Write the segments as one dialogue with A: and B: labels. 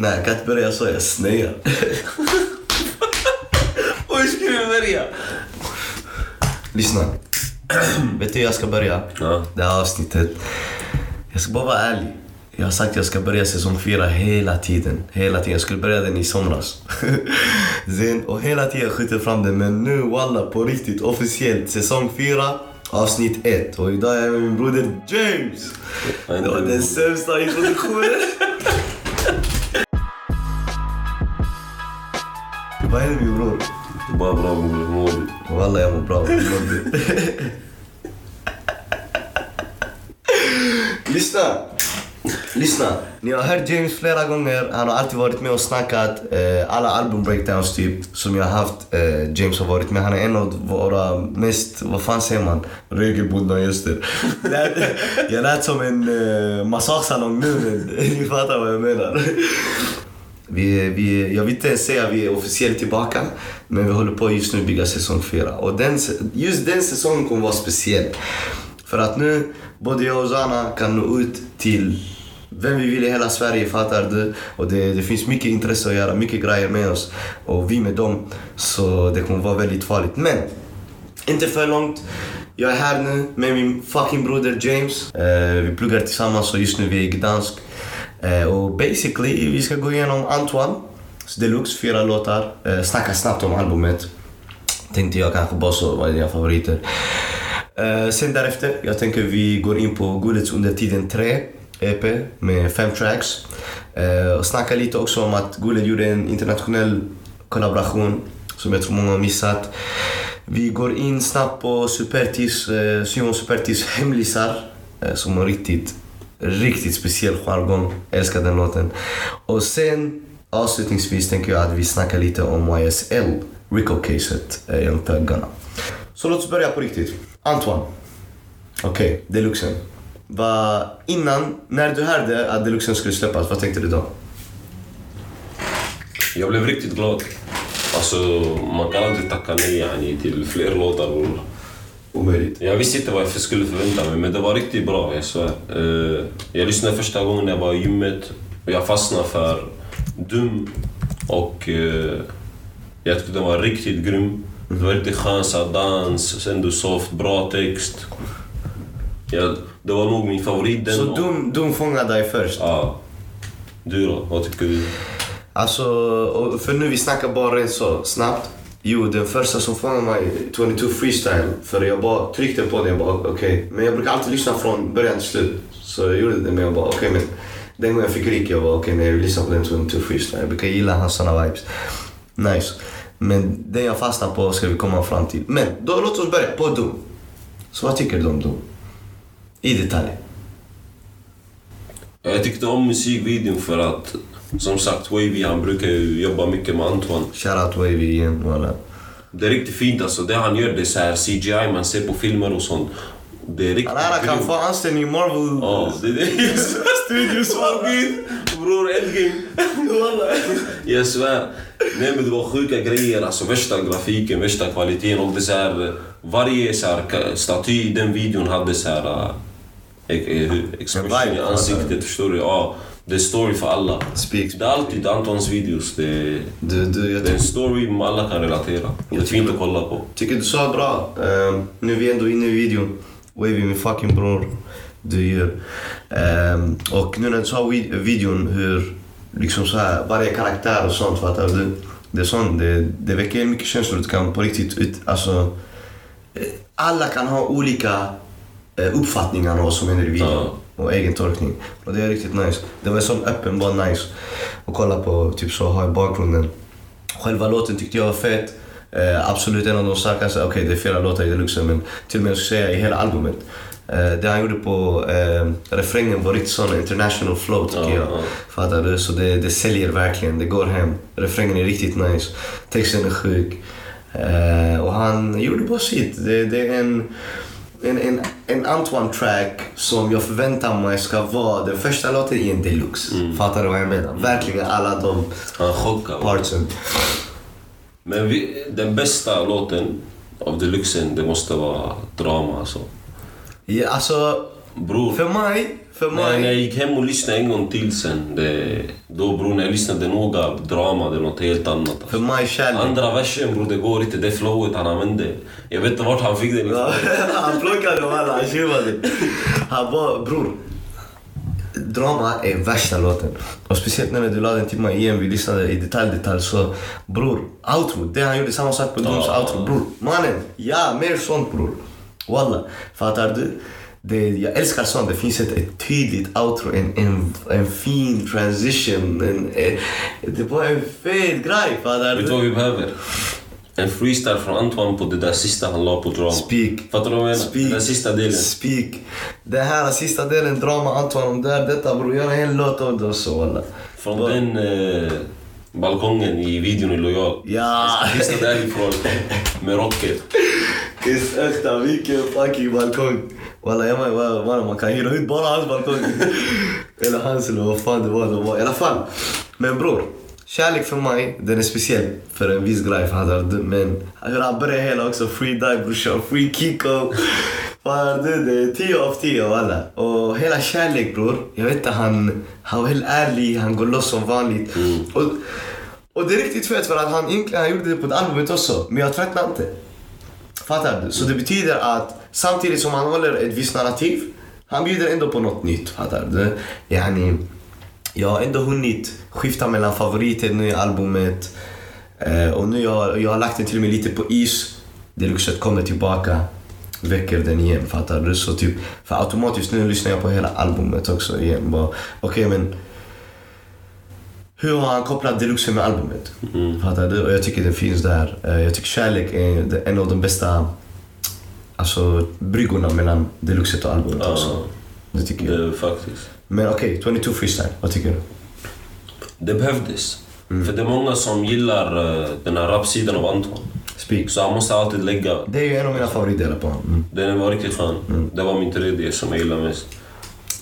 A: Nej, jag kan inte börja så. Jag snöar.
B: Och hur ska du börja?
A: Lyssna. Vet du hur jag ska börja?
B: Ja.
A: Det här avsnittet. Jag ska bara vara ärlig. Jag har sagt att jag ska börja säsong fyra hela tiden. Hela tiden. Jag skulle börja den i somras. Sen, och hela tiden skjuter fram den. Men nu walla på riktigt officiellt. Säsong fyra avsnitt ett. Och idag är jag med min broder James. Det var den sämsta introduktionen. Vad händer min bror?
B: Bara bra bror, mår du?
A: Walla jag mår bra. Lyssna! Lyssna! Ni har hört James flera gånger. Han har alltid varit med och snackat. Eh, alla album breakdowns typ som jag har haft. Eh, James har varit med. Han är en av våra mest, vad fan säger man? Regelbundna gäster. Jag lät som en eh, massagesalong nu men ni fattar vad jag menar. Vi, vi, jag vill inte ens säga att vi är officiellt tillbaka, men vi håller på just nu att bygga säsong fyra. Och den, just den säsongen kommer vara speciell. För att nu, både jag och Zana kan nå ut till vem vi vill i hela Sverige, fattar du? Och det, det finns mycket intresse att göra, mycket grejer med oss. Och vi med dem. Så det kommer vara väldigt farligt. Men, inte för långt. Jag är här nu med min fucking broder James. Eh, vi pluggar tillsammans och just nu vi är i Gdansk. Eh, och basically, vi ska gå igenom Antoine Deluxe, fyra låtar. Eh, snacka snabbt om albumet. Tänkte jag kanske bara så, vad är dina favoriter? Eh, sen därefter, jag tänker vi går in på Guldets under tiden 3 EP med fem tracks. Eh, och snacka lite också om att Gullet gjorde en internationell kollaboration som jag tror många har missat. Vi går in snabbt på Supertis, eh, Simon Supertis hemlisar eh, som är riktigt, riktigt speciell jargong. Älskar den låten. Och sen avslutningsvis tänker jag att vi snackar lite om YSL, Rico-caset, eh, genom taggarna. Så låt oss börja på riktigt. Antoine. Okej, deluxen. Va, innan, när du hörde att deluxen skulle släppas, vad tänkte du då?
B: Jag blev riktigt glad. Alltså, man kan aldrig tacka nej yani, till fler låtar.
A: Omöjligt.
B: Jag visste inte vad jag skulle förvänta mig, men det var riktigt bra, jag svär. Eh, jag lyssnade första gången när jag var i gymmet och jag fastnade för Dum och eh, jag tyckte den var riktigt grym. Det var riktigt skön dans, sen du soft, bra text. Ja, det var nog min favorit. Den
A: Så
B: och-
A: Doom, Doom fångade dig först?
B: Ja. Du då? Vad tycker du?
A: Alltså, för nu vi snackar bara så snabbt. Jo, den första som fångade mig, 22 freestyle. För jag bara tryckte på den, jag bara okej. Men jag brukar alltid lyssna från början till slut. Så jag gjorde det, men jag bara okej men. Den gången jag fick rik, jag bara okej nej jag vill lyssna på den 22 freestyle. Jag brukar gilla hans såna vibes. Nice. Men den jag fastnar på ska vi komma fram till. Men då låt oss börja på Doom. Så vad tycker du om Doom? I detalj.
B: Jag tyckte om musikvideon för att, som sagt, Wavy han brukar ju jobba mycket med Antoine.
A: Shoutout Wavy igen, walla.
B: Det är riktigt fint alltså. Det han gör, det är så här CGI man ser på filmer och sånt. Det är riktigt
A: här kan få anställning i Marvel.
B: Ja, det är det. Studios! Bror, Endgame. Jag svär. Nej men det var sjuka grejer. Alltså värsta grafiken, värsta kvaliteten. Och det så här, varje så här, staty i den videon hade så här... eh, expression i ansiktet, förstår du? Ja, det är story för alla.
A: Speaks.
B: Det är alltid Antons videos. Det är,
A: Du, du, jag
B: det är en story alla kan relatera. Det är fint att kolla på.
A: tycker du sa bra. Ehm, nu är vi ändå inne i videon. Wavy, min fucking bror. Du gör. Ehm, och nu när du sa vid- videon hur liksom så här, varje karaktär och sånt, fattar du? Det är sånt, det, det väcker mycket känslor. Du kan på riktigt ut, alltså, eh, alla kan ha olika eh, uppfattningar om vad som händer i videon.
B: Ja.
A: Och egen tolkning. Och det är riktigt nice. Det var en sån öppen, bara nice. att kolla på, typ så, ha i bakgrunden. Själva låten tyckte jag var fet. Eh, absolut en av de starkaste. Okej, det är flera låtar i deluxen, men till och med jag skulle säga i hela albumet. Eh, det han gjorde på eh, refrängen var riktigt sån international flow tycker
B: Ja,
A: jag.
B: ja.
A: Fattar du? Så det, det säljer verkligen. Det går hem. Refrängen är riktigt nice. Texten är sjuk. Eh, och han gjorde bara sitt. Det, det är en, en, en, en Antoine-track som jag förväntar mig ska vara den första låten i en deluxe. Fattar du vad jag menar? Verkligen alla de partsen.
B: Men vi, den bästa låten av deluxen, det måste vara drama alltså.
A: Ja, alltså,
B: Bror,
A: För mig, för
B: när jag
A: mig.
B: gick hem och lyssnade en gång till sen. Det, då bror, när jag lyssnade noga, drama, det är något helt annat. Alltså.
A: För mig kärlek.
B: Andra versen bror, det går inte. Det flowet han använde. Jag vet inte vart han fick det.
A: Ja, han plockade walla, han tjuvade. Han bara, bror. Drama är värsta låten. Och speciellt när du la den till mig igen, vi lyssnade i detalj, detalj. Så bror, outro. Det han gjorde, samma sak på Dooms outro. Bror, mannen. Ja, mer sånt bror. Walla. Fattar du? Det, jag älskar sånt. Det finns ett, ett tydligt outro, en, en, en fin transition. En, en, det var en fet grej, fattar
B: Vet du vad vi behöver? En freestyle från Antoine på det där sista han la på drama.
A: Speak.
B: Fattar du vad jag menar?
A: Speak.
B: Den sista delen.
A: Speak. Den här sista delen, drama, Anton, där, detta bror. Gör en låt av det också walla.
B: Från
A: Bara-
B: den eh, balkongen i videon i Lojal.
A: Ja!
B: Sista därifrån. Med rocket.
A: Kiss äkta, vilken fucking balkong. Walla, jag menar, walla, walla, man kan hyra ut bara hans balkong. eller hans eller vad fan det var. Det var. I alla fall. Men bror. Kärlek för mig, den är speciell för en viss grej. Men hur han börjar hela också, free dive brorsan, free kicko. Fattar du? Det är 10 av 10 alla. Och hela kärlek bror, jag vet inte, han, han var helt ärlig, han går loss som vanligt. Och, och det är riktigt fett för att han han gjorde det på ett albumet också, men jag tröttnade inte. Fattar du? Så det betyder att samtidigt som han håller ett visst narrativ, han bjuder ändå på något nytt. Fattar du? Yani, jag har ändå hunnit skifta mellan favoriter nu i albumet. Eh, och nu jag, jag har lagt den till och med lite på is. Deluxet kommer tillbaka, väcker den igen. Fattar du? Så typ, för automatiskt nu lyssnar jag på hela albumet också igen. Okej okay, men hur har han kopplat deluxe med albumet? Fattar du? Och jag tycker det finns där. Eh, Jag tycker Kärlek är en av de bästa alltså, bryggorna mellan deluxet och albumet
B: Ja.
A: också. Det tycker jag.
B: Det, faktiskt.
A: Men okej, 22 freestyle. Vad tycker du?
B: Det behövdes. För det är många som gillar eh, den här rapsidan av Anton.
A: Speak.
B: Så han måste alltid lägga.
A: Det är ju en av mina favoritdelar på honom. Mm.
B: Den var riktigt skön. Det var min tredje som jag gillar mest.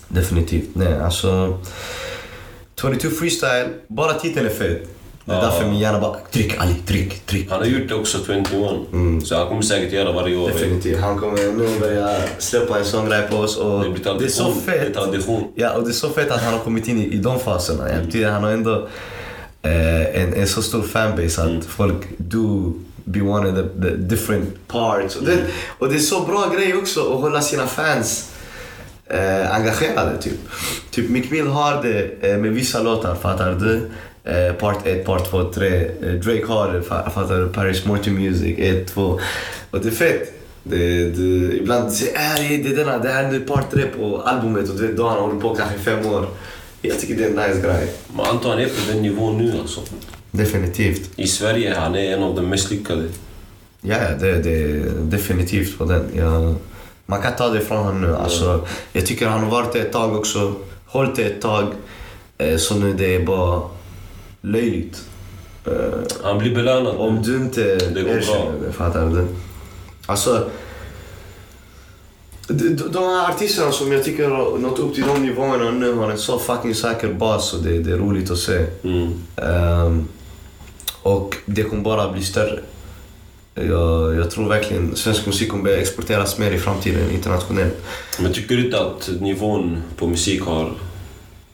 A: Definitivt. Nej, alltså... 22 freestyle, bara titeln är fet. Det är
B: Ja.
A: därför min hjärna bara tryck Ali, tryck, tryck.
B: Han har gjort det också 21. Så han kommer säkert göra varje år.
A: Definitivt. Han kommer nu börja släppa en sån grej på oss och
B: Det blir
A: det är så
B: tradition. Det är
A: fett.
B: tradition.
A: Ja, och det är så fett att han har kommit in i, i de faserna. Betyder, han har ändå eh, en, en så stor fanbase att folk do be one of the, the different parts. Och det, och det är så bra grej också att hålla sina fans eh, engagerade typ. Typ Mick Mill har det eh, med vissa låtar, fattar du? Eh, part 1, part 2, 3. Eh, Drake har det, fa- fattar du? Paris Morty Music 1, 2. Och det är fett. Det, det, ibland säger äh, det är denna, det här är part 3 på albumet och du vet, då har han hållit på kanske fem år. Jag tycker det är en nice grej.
B: Men Anton är på den nivån nu alltså.
A: Definitivt.
B: I Sverige han är en av de mest lyckade.
A: Ja, det, det definitivt på den. Jag, man kan ta det från honom nu. Alltså, jag tycker han har varit det ett tag också. Hållit det ett tag. Eh, så nu det är bara löjligt. Eh,
B: Han blir belönad.
A: om du inte
B: Det går
A: erkänner
B: bra.
A: det, fattar du? Alltså, de, här artisterna som jag tycker har nått upp till de nivåerna nu har en så fucking säker bas och det, det är roligt att se.
B: Mm.
A: Ehm, och det kommer bara bli större. Jag, jag tror verkligen svensk musik kommer börja exporteras mer i framtiden internationellt.
B: Men tycker du inte att nivån på musik har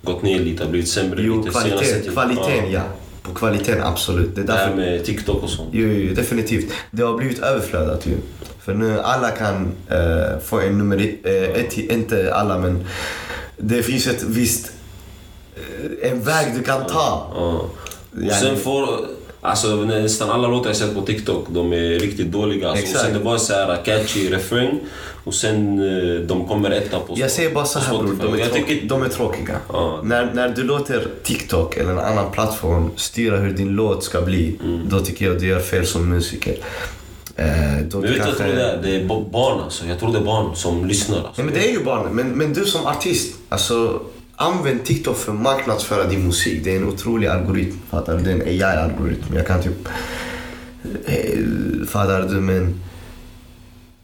B: gått ner lite? Blivit sämre
A: Jo,
B: lite
A: kvalitet,
B: tiden?
A: kvaliteten ja. På kvaliteten absolut. Det är
B: Det här
A: därför,
B: med TikTok och sånt.
A: jo, jo, definitivt. Det har blivit överflödat ju. För nu alla kan eh, få en nummer eh, ett, inte alla men det finns ett visst, eh, en väg du kan ta.
B: Ja. Och sen får... Alltså nästan alla låtar jag sett på TikTok, de är riktigt dåliga. Alltså, och sen det bara så här catchy refräng och sen eh, de kommer etta på
A: Jag säger bara så här bror, de,
B: jag tycker,
A: de är tråkiga.
B: Ja.
A: När, när du låter TikTok eller en annan plattform styra hur din låt ska bli, då tycker jag du gör fel som musiker. Eh, då
B: Men vet vad jag tror det är? Det är ba- barn alltså. Jag tror det är barn som lyssnar. Alltså.
A: Nej, men det är ju barn. Men, men du som artist, alltså använd TikTok för att marknadsföra din musik. Det är en otrolig algoritm. Fattar du? Det är en AI-algoritm. Jag kan typ... Eh, fattar du? Men...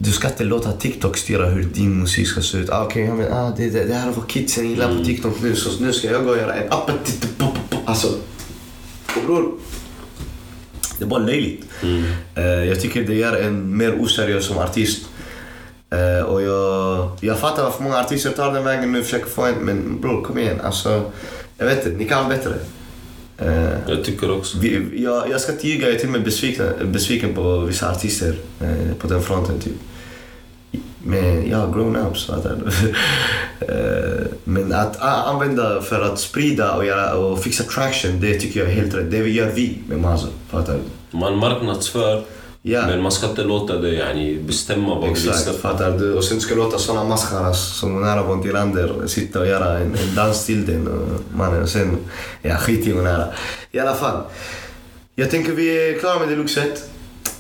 A: Du ska inte låta TikTok styra hur din musik ska se ut. Ah, Okej, ja, men, ah, det, det, det här är vad kidsen gillar på TikTok nu, så nu ska jag gå och göra en appetitpop. Alltså, bror. Det är bara löjligt. Eh, jag tycker det gör en mer oseriös som artist. Eh, och jag, jag fattar varför många artister tar den vägen nu och försöker få en, men bror kom igen. Alltså, jag vet inte, ni kan bättre. Eh,
B: Jag tycker också.
A: vi, jag, jag ska inte ljuga, jag är till och med besviken, besviken på vissa artister eh, på den fronten. Typ. Men ja, grown-ups. fattar du? Eh, Men att a- använda för att sprida och, göra, och fixa traction, det tycker jag är helt rätt. Det gör vi med Mazo. Fattar du?
B: Man marknadsför,
A: Ja.
B: men man ska inte låta det yani, bestämma vad vi
A: Exakt,
B: släppa.
A: fattar du? Och sen ska låta såna maskaras som nära Bon Tillander sitta och göra en, en dans till den. Och mannen, och sen, ja skit i nära. I alla fall. Jag tänker vi är klara med deluxet.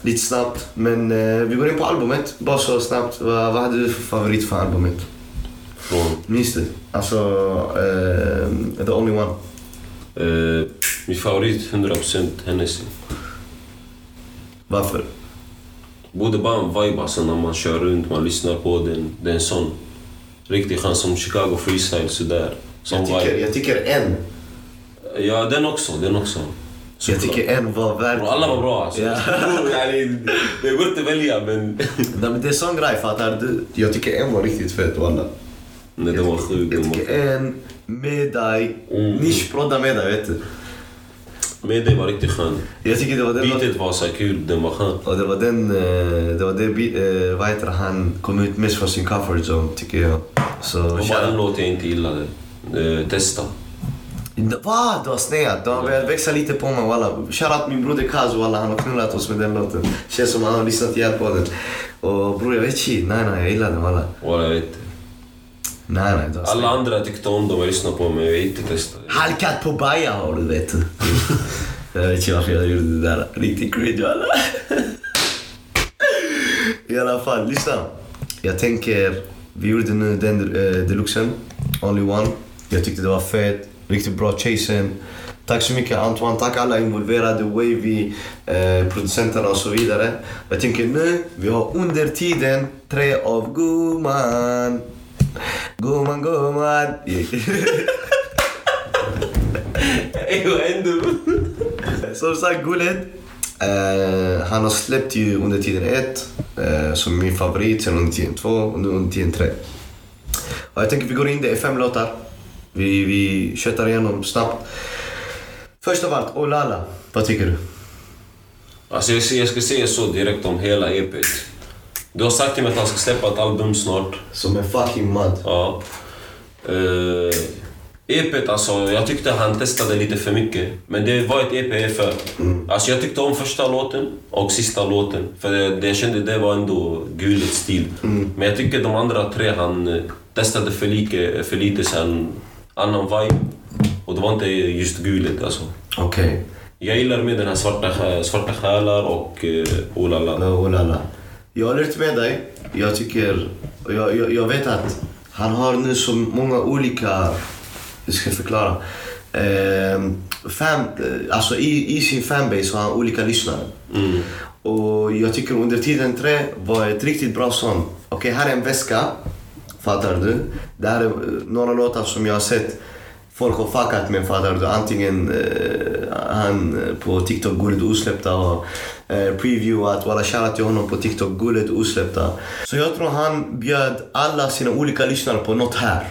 A: Lite snabbt. Men eh, vi går in på albumet. Bara så snabbt. Vad, vad hade du för favorit för albumet?
B: Från,
A: Minns du? Alltså, eh, The Only One.
B: eh, min favorit 100% Hennessy.
A: Varför?
B: Borde bara en vibe alltså när man kör runt, man lyssnar på den. Det är en sån riktig chans som Chicago Freestyle sådär. Som
A: Jag tycker,
B: vibe.
A: jag tycker en.
B: Ja, den också, den också.
A: Jag
B: Såklart.
A: tycker en var.
B: Bro, alla var bra alltså.
A: Ja.
B: Det går inte att välja men...
A: Nej, men det är sån grej, fattar du? Jag tycker en var riktigt fet, walla.
B: Nej, den var sjuk.
A: Jag tycker en med dig,
B: Mm.
A: nischprodda med dig, vet du.
B: Det var riktigt skön.
A: Jag tycker det var den...
B: Beatet var så kul, den var skön.
A: Och det var den, eh, det var det, bi- eh, vad heter han kom ut mest från sin comfort zone, tycker jag. Så,
B: var bara en
A: shout-
B: låt jag inte gillade. Eh, testa.
A: Va? Du har sneat? Du har börjat växa lite på mig walla. Shoutout min broder Kazu walla, han har knullat oss med den låten. Känns som han har lyssnat ihjäl på den. Och bror jag vet shit, nej nej jag gillar den walla.
B: Walla, jag vet inte.
A: Nej nej, har
B: Alla andra tyckte om dem och lyssnade på men jag inte testa.
A: Halkat på baja har du vet du. jag vet inte varför jag gjorde det där. Riktigt cringe walla. I alla fall, lyssna. Jag tänker, vi gjorde nu den uh, deluxen, Only One. Jag tyckte det var fett, riktigt bra chasen. Tack så mycket Antoine, tack alla involverade, Wavy, eh, producenterna och så vidare. Jag tänker nu, vi har under tiden tre av Gumman. Gumman, gumman.
B: Vad hände?
A: Som sagt, Gullet. Eh, han har släppt ju under tiden ett, eh, som min favorit, sen under tiden två och nu under tiden tre. Och jag tänker vi går in, det är fem låtar. Vi, vi köttar igenom snabbt. Först av allt, Olala. Vad tycker du?
B: Alltså jag, jag ska säga så direkt om hela EPet. Du har sagt till mig att han ska släppa ett album snart.
A: Som en fucking mud.
B: Ja. Uh, EPet alltså, jag tyckte han testade lite för mycket. Men det var ett EP för. Alltså jag tyckte om första låten och sista låten. För det, jag kände det var ändå guligt stil. Men jag tycker de andra tre han eh, testade för, lite, för lite sen annan vibe. Och det var inte just guligt alltså.
A: Okej.
B: Jag gillar med den här svarta, svarta själar och uh, Olala.
A: Okay. Jag håller inte med dig. Jag tycker... Jag, jag, jag vet att han har nu så många olika... Hur ska jag förklara? Eh, fan, alltså i, I sin fanbase har han olika lyssnare.
B: Mm.
A: Och jag tycker under tiden tre var ett riktigt bra sång. Okej, här är en väska. Fattar du? Det här är eh, några låtar som jag har sett folk har fuckat med, fattar du? Antingen eh, han eh, på TikTok, Gullet Osläppta och previewat. Walla shoutout till honom på TikTok, Gullet Osläppta. Så jag tror han bjöd alla sina olika lyssnare på något här.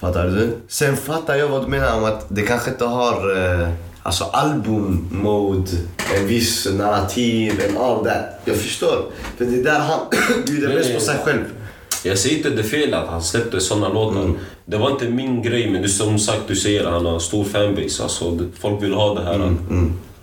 A: Fattar du? Sen fattar jag vad du menar om att det kanske inte har eh, alltså album-mode, en viss narrativ and all that. Jag förstår. För det är där han bjuder mest på sig själv.
B: Jag säger inte det fel att han släppte såna låtar. Det var inte min grej, men du, som sagt, du säger han har stor fanbase. Alltså, folk vill ha det här.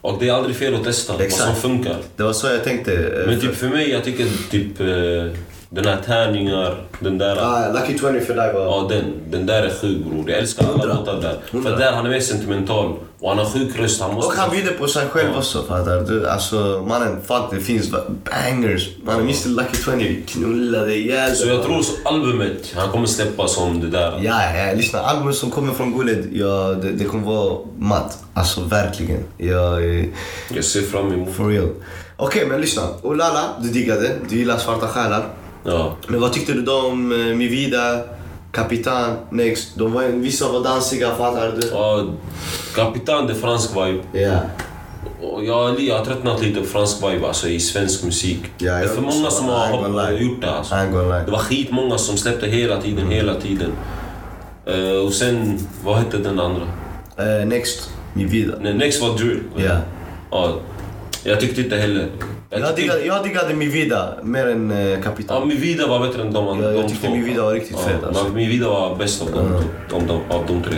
B: Och det är aldrig fel att testa vad som
A: Exakt.
B: funkar.
A: Det var så jag tänkte. eh,
B: Men typ för mig, jag tycker typ eh, den här tärningar, den där...
A: Ah, Lucky 20 för dig var...
B: Ja, den, den där är sjuk bror. Jag älskar alla låtar där.
A: Hundra.
B: För där han är mer sentimental. Och han har sjuk röst. Han
A: Och
B: måste...
A: han bjuder på sig själv också, fattar du? Alltså mannen, fuck det finns bangers. Mannen, Mr Lucky 20, vi knullade ihjäl
B: Så jag tror så albumet han kommer släppa som det där.
A: Ja, ja, lyssna. Albumet som kommer från Gullet, ja, det, det kommer vara matt. Alltså verkligen. Ja, eh,
B: Jag ser fram emot.
A: for real. Okej, men lyssna. Olala, du diggade. Du gillar Svarta Själar.
B: Ja.
A: Men vad tyckte du då om eh, Mi Vida, Kapitan, Next? De var, vissa var dansiga, fattar du?
B: ja. Kapitan, det fransk vibe.
A: Ja.
B: och jag, jag har tröttnat lite på fransk vibe alltså, i svensk musik.
A: Ja,
B: det är för många som har
A: lie.
B: gjort det alltså. Det var skitmånga som släppte hela tiden, hela tiden. Eh, och sen, vad hette den andra?
A: Eh, next, mi vida.
B: Nej, Next var drill.
A: Ja.
B: ja. Jag tyckte inte heller...
A: Jag
B: tyckte-
A: diggade, jag diggade mi vida mer än eh,
B: Ja,
A: Capital.
B: min vida var bättre än de,
A: Ja, jag tyckte
B: två.
A: min vida var riktigt fet,
B: Ja,
A: alltså.
B: men min vida var bäst av de, de, de, av de tre.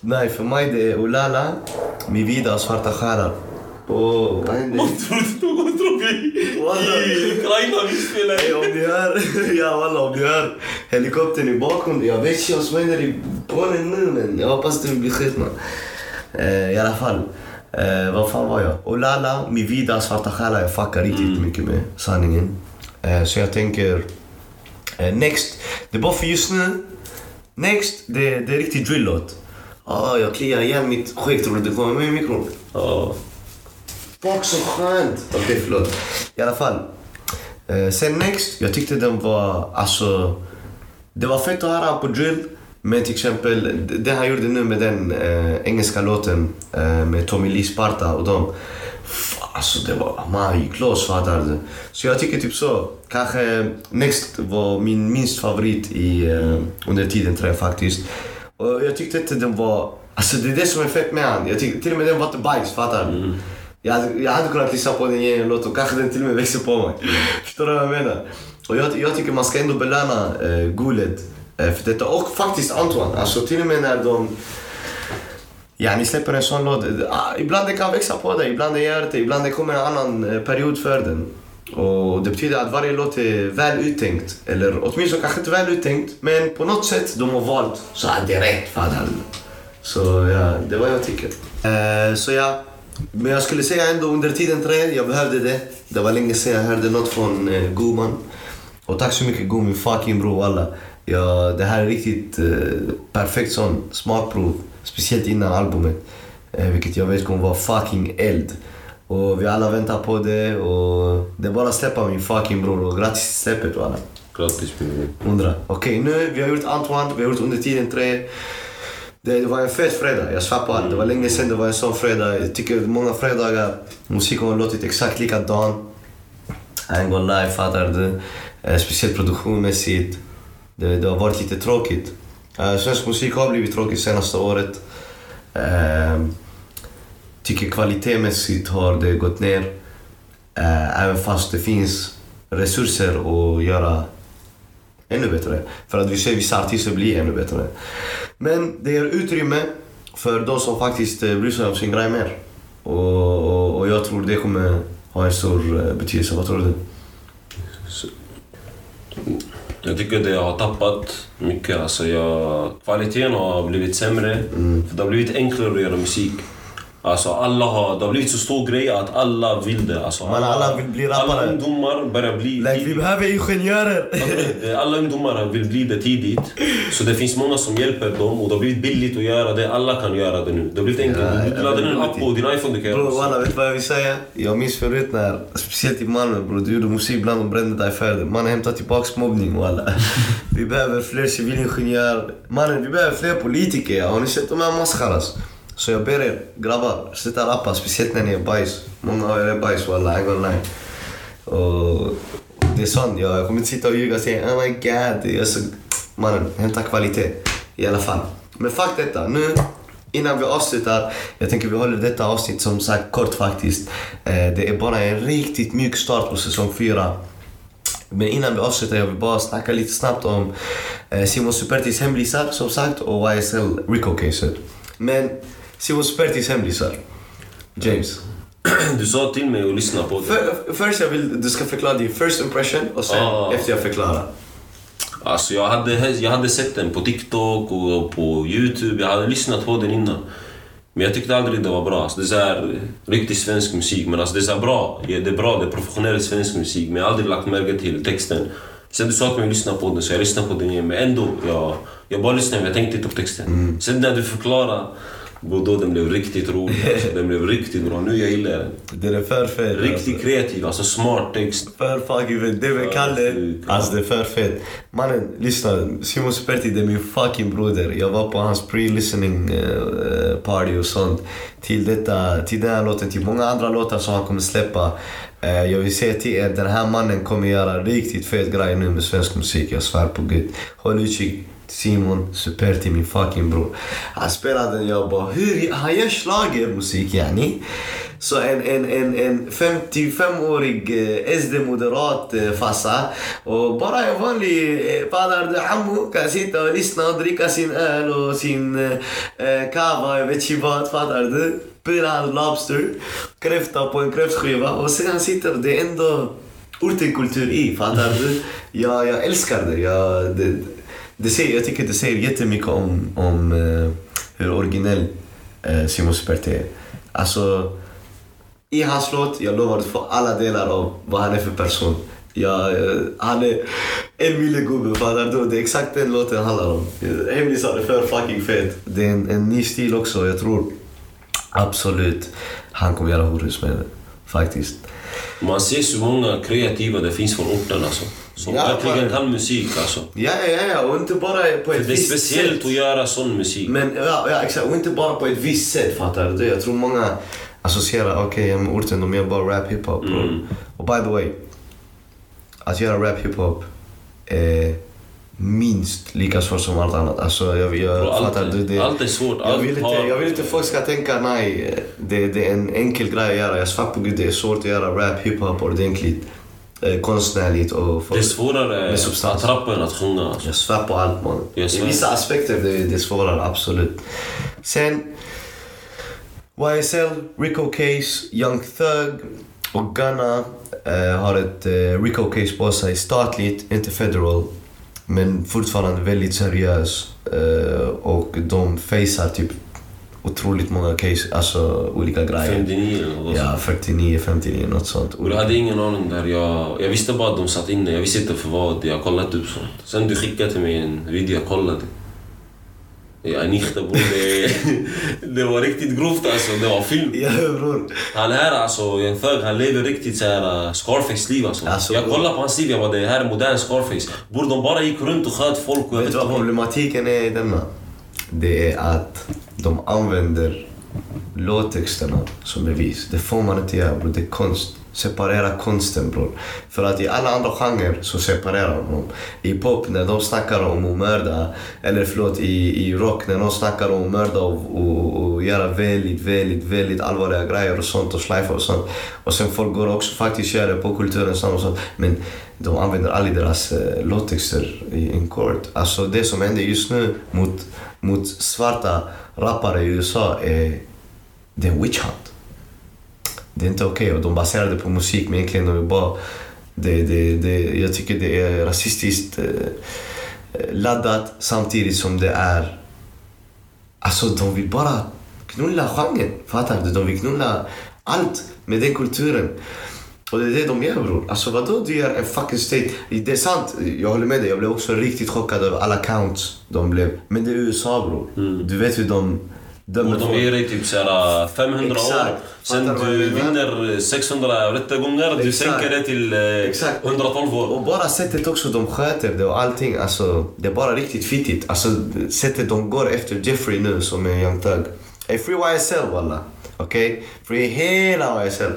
A: Nej, för mig det är Olala, mi vida och Svarta själar. Och vad händer?
B: trodde någon trodde i. Ukraina vi spelade.
A: Ey, om ni hör, ja walla om ni hör helikoptern i bakgrunden. Jag vet inte vad som händer i Polen nu men jag hoppas det blir skit man. Eh, I alla fall. Eh, vad fan var jag? Olala, mi vida, Svarta själar. Jag fuckar riktigt mycket med sanningen. Eh, så jag tänker... Eh, next. Det är bara för just nu. Next, det, det är riktigt drill-låt. Ah, jag kliar igen mitt skägg. Tror du det kommer med i mikron?
B: Ja.
A: Fuck så skönt! Okej, förlåt. I alla fall. Eh, sen Next, jag tyckte den var, alltså... Det var fett att höra på drill. Men till exempel, det- han gjorde nu med den eh, engelska låten eh, med Tommy Lee Sparta och dem. Alltså det var, man gick loss fattar du. Så jag tycker typ så. Kanske Next var min minst favorit i, eh, under tiden tror jag faktiskt. Och jag tyckte inte den var, alltså det är det som är fett med han. Jag tyckte till och med den var inte bajs, fattar du? Jag, hade, jag hade kunnat lyssna på den i en låt och kanske den till och med växer på mig. Förstår du vad jag menar? Och jag, jag tycker man ska ändå belöna eh, Goulet eh, Eh, för detta. Och faktiskt Antoine. Alltså till och med när de Ja, ni släpper en sån låt. Ah, ibland det kan växa på dig, ibland det gör det, ibland det kommer en annan eh, period för den. Och det betyder att varje låt är väl uttänkt. Eller åtminstone kanske inte väl uttänkt, men på något sätt de har valt så att det är rätt. Så ja, det är vad jag tycker. Eh, så ja, men jag skulle säga ändå under tiden tre, jag behövde det. Det var länge sedan jag hörde något från eh, Goman. Och tack så mycket Go, min fucking bror alla. Ja, det här är riktigt eh, perfekt sån smakprov. Speciellt innan albumet. Eh, vilket jag vet kommer vara fucking eld. Och vi alla väntar på det och det är bara att släppa min fucking bror och grattis till släppet alla.
B: Grattis.
A: Undra. Okej, nu vi har gjort Antoine, vi har gjort under tiden tre. Det, det var en fet fredag, jag svär på allt. Det var länge sedan det var en sån fredag. Jag tycker många fredagar, musiken har låtit exakt likadan. I ain't gonna lie, fattar du? Eh, speciellt produktionsmässigt. Det, det har varit lite tråkigt. Eh, svensk musik har blivit tråkig senaste året. Eh, tycker kvalitetsmässigt har det gått ner. Eh, även fast det finns resurser att göra ännu bättre. För att vi ser vissa artister bli ännu bättre. Men det ger utrymme för de som faktiskt eh, bryr sig om sin grej mer. Och, och, och jag tror det kommer ha en stor eh, betydelse. Vad tror du?
B: Jag tycker det har tappat mycket. Alltså jag, kvaliteten har blivit sämre.
A: Mm.
B: För det har blivit enklare att göra musik. Alltså alla har, det har blivit så stor grej att alla vill det. Alltså
A: Men alla vill bli rappare.
B: Alla ungdomar börjar bli...
A: Like, vi behöver ingenjörer!
B: Alla ungdomar vill bli det tidigt. Så det finns många som hjälper dem och det har blivit billigt att göra det. Alla kan göra det nu. Det har blivit enkelt.
A: Ja,
B: du laddar ner en app på din iPhone, du kan göra musik.
A: walla, vet du vad jag vill säga? Jag minns förut när, speciellt i Malmö bror, du gjorde musik bland de brände dig för det. Mannen hämtar tillbaks mobbning walla. Vi behöver fler civilingenjörer. Mannen, vi behöver fler politiker. Har ni sett de här maskaras? Så jag ber er, grabbar, sluta rappa, speciellt när ni är bajs. Många av er är bajs walla, I gonna lie. Och det är sant, jag jag kommer inte sitta och ljuga och säga oh my god. Jag så... Mannen, hämta kvalitet. I alla fall. Men fuck detta, nu innan vi avslutar. Jag tänker vi håller detta avsnitt som sagt kort faktiskt. Eh, det är bara en riktigt mjuk start på säsong 4. Men innan vi avslutar jag vill bara snacka lite snabbt om eh, Simon Supertis hemlisar som sagt och YSL Rico-caset. Men Simon Supertis hemlisar. James.
B: Du sa till mig att lyssna på det.
A: För, först jag vill du ska förklara din first impression och sen
B: Ah.
A: efter jag förklarar.
B: Alltså jag hade, jag hade sett den på TikTok och på Youtube. Jag hade lyssnat på den innan. Men jag tyckte aldrig det var bra. Alltså det är så här, riktig svensk musik. Men alltså det är så bra. Ja, Det är bra, det är professionell svensk musik. Men jag har aldrig lagt märke till texten. Sen du sa till mig att lyssna på den, så jag lyssnade på den igen. Men ändå, jag, jag bara lyssnade, men jag tänkte inte på texten. Sen när du förklarade Bro, då den blev riktigt rolig. Alltså, den blev riktigt bra. Nu jag gillar den.
A: Den är för fet.
B: Riktigt kreativ, alltså smart text.
A: För fucking fet. Det med Kalle, alltså det är för fet. Mannen, lyssna. Simon Superti, det är min fucking broder. Jag var på hans pre-listening eh, party och sånt. Till, detta, till den här låten, till många andra låtar som han kommer släppa. Eh, jag vill säga till er, den här mannen kommer göra riktigt fet grej nu med svensk musik. Jag svär på gud. Håll utkik. Simon Superti, min fucking bror. Han spelade den, jag bara hur, han gör schlagermusik yani. Så en, en, en, en 55-årig eh, SD-moderat eh, farsa och bara en vanlig fader du ammo kan sitta och lyssna och dricka sin öl och sin eh, eh kava, jag vet inte vad, fattar du? Piran lobster, kräfta på en kräftskiva och sen han sitter, det är ändå ortenkultur i, fattar du? Jag, jag älskar det. Jag, det, det säger, jag tycker det säger jättemycket om, om eh, hur originell eh, Simon Spert är. Alltså, i hans låt, jag lovar, du får alla delar av vad han är för person. Ja, eh, han är en millegubbe, fattar du? Det är exakt den låten handlar om. Hemlisar är för fucking fet. Det är en, en ny stil också, jag tror absolut han kommer göra horhus med det. Faktiskt.
B: Man ser så många kreativa det finns från orten alltså. Som
A: Ja,
B: verkligen
A: man-
B: kan musik alltså.
A: Ja, ja, ja, och inte bara på ett
B: Det är
A: visst
B: speciellt
A: sätt.
B: att göra sån musik.
A: Men ja, ja, exakt. Och inte bara på ett visst sätt, fattar du? Jag tror många associerar, okej, okay, orten, de gör bara rap hiphop.
B: Mm.
A: Och by the way, att göra rap hiphop är minst lika svårt som allt annat. Alltså, jag, jag
B: Bro, allt,
A: fattar du? Det,
B: allt är svårt.
A: jag
B: Allt
A: vill, inte, jag vill inte folk ska tänka, nej, det, det är en enkel grej att göra. Jag svär på gud, det är svårt att göra rap hiphop ordentligt. Eh, konstnärligt och...
B: Det är svårare
A: Med substans.
B: att rappa än att sjunga. Alltså.
A: Jag svär på allt man. I vissa aspekter det, det är svårare, absolut. Sen YSL, Rico Case, Young Thug och Gunna eh, har ett eh, Rico Case på sig. Statligt, inte federal. Men fortfarande väldigt seriös. Eh, och de facear typ otroligt många case, alltså olika grejer.
B: 59 eller något
A: Ja, 49, 59, något sånt.
B: Och jag hade ingen aning där. Jag, jag visste bara att de satt inne. Jag visste inte för vad. Jag kollade upp sånt. Sen du skickade till mig en video, jag kollade. Ja, nichte bror. Det, det var riktigt grovt alltså. Det var film.
A: Ja bror.
B: Han här alltså, Young Thug, han lever riktigt såhär Scarface-liv alltså.
A: Alltså,
B: jag kollade på hans liv, jag bara det här är modern Scarface. Bror, de bara gick runt och sköt folk och jag
A: Vet du vad. problematiken är i denna? Det är att de använder låttexterna som bevis. Det får man inte göra bror, det är konst. Separera konsten bror. För att i alla andra genrer så separerar de. I pop när de snackar om att mörda, eller förlåt i, i rock när de snackar om att mörda och, och, och göra väldigt, väldigt, väldigt allvarliga grejer och sånt och slajfa och sånt. Och sen folk går också faktiskt göra det på kulturen och sånt. Men de använder aldrig deras eh, låttexter i en kort. Alltså det som händer just nu mot, mot svarta rappare i USA är, det är en witch hunt. Det är inte okej och de baserar det på musik men egentligen de är bara... Det, det, det, jag tycker det är rasistiskt eh, eh, laddat samtidigt som det är... Alltså de vill bara knulla genren, fattar du? De vill knulla allt med den kulturen. Och det är det de gör bror. Alltså vadå du gör en fucking state? Det är sant, jag håller med dig. Jag blev också riktigt chockad över alla counts de blev. Men det är USA bror. Du vet hur de dömer
B: Och de ger dig typ såhär 500 år.
A: Exakt.
B: Sen
A: Fattar du
B: vinner 600 rättegångar, du sänker det till eh,
A: Exakt.
B: 112 år.
A: Och bara sättet också de sköter det och allting, alltså det är bara riktigt fittigt. Alltså sättet de går efter Jeffrey nu som är Young Thug. Är free YSL walla. Okej? Free hela YSL.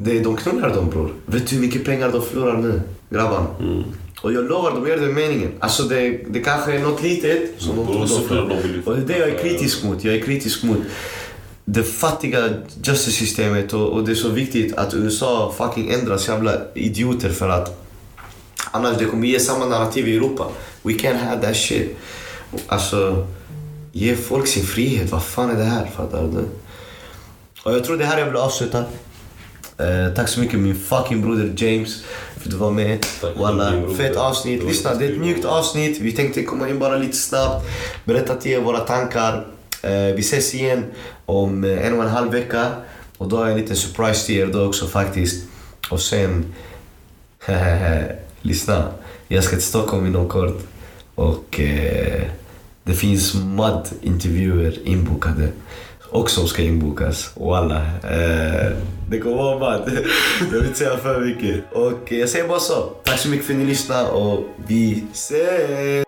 A: Det, de knullar dem bror. Vet du hur mycket pengar de förlorar nu? Grabbarna. Och jag lovar, de gör det med meningen. Alltså det, det kanske är något litet som de
B: Bror,
A: tror de förlorar. Och det är det jag är kritisk mot. Jag är kritisk mot det fattiga justice-systemet och, och det är så viktigt att USA fucking ändras jävla idioter för att annars det kommer ge samma narrativ i Europa. We can't have that shit. Alltså, ge folk sin frihet. Vad fan är det här? Fattar du? Och jag tror det här jag vill avsluta. Eh, tack så mycket min fucking broder James för att du var med. Walla, fett avsnitt. Lyssna, det är ett mjukt avsnitt. Vi tänkte komma in bara lite snabbt. Berätta till er våra tankar. Eh, vi ses igen om eh, en och en halv vecka. Och då har jag en liten surprise till er då också faktiskt. Och sen... Lyssna. Jag ska till Stockholm inom kort. Och... Eh, Det finns mad-intervjuer inbokade. Och som ska inbokas. Walla. Eh, det kommer vara bad. Jag vill inte säga för mycket. Och eh, jag säger bara så. Tack så mycket för att ni lyssnade och vi ses!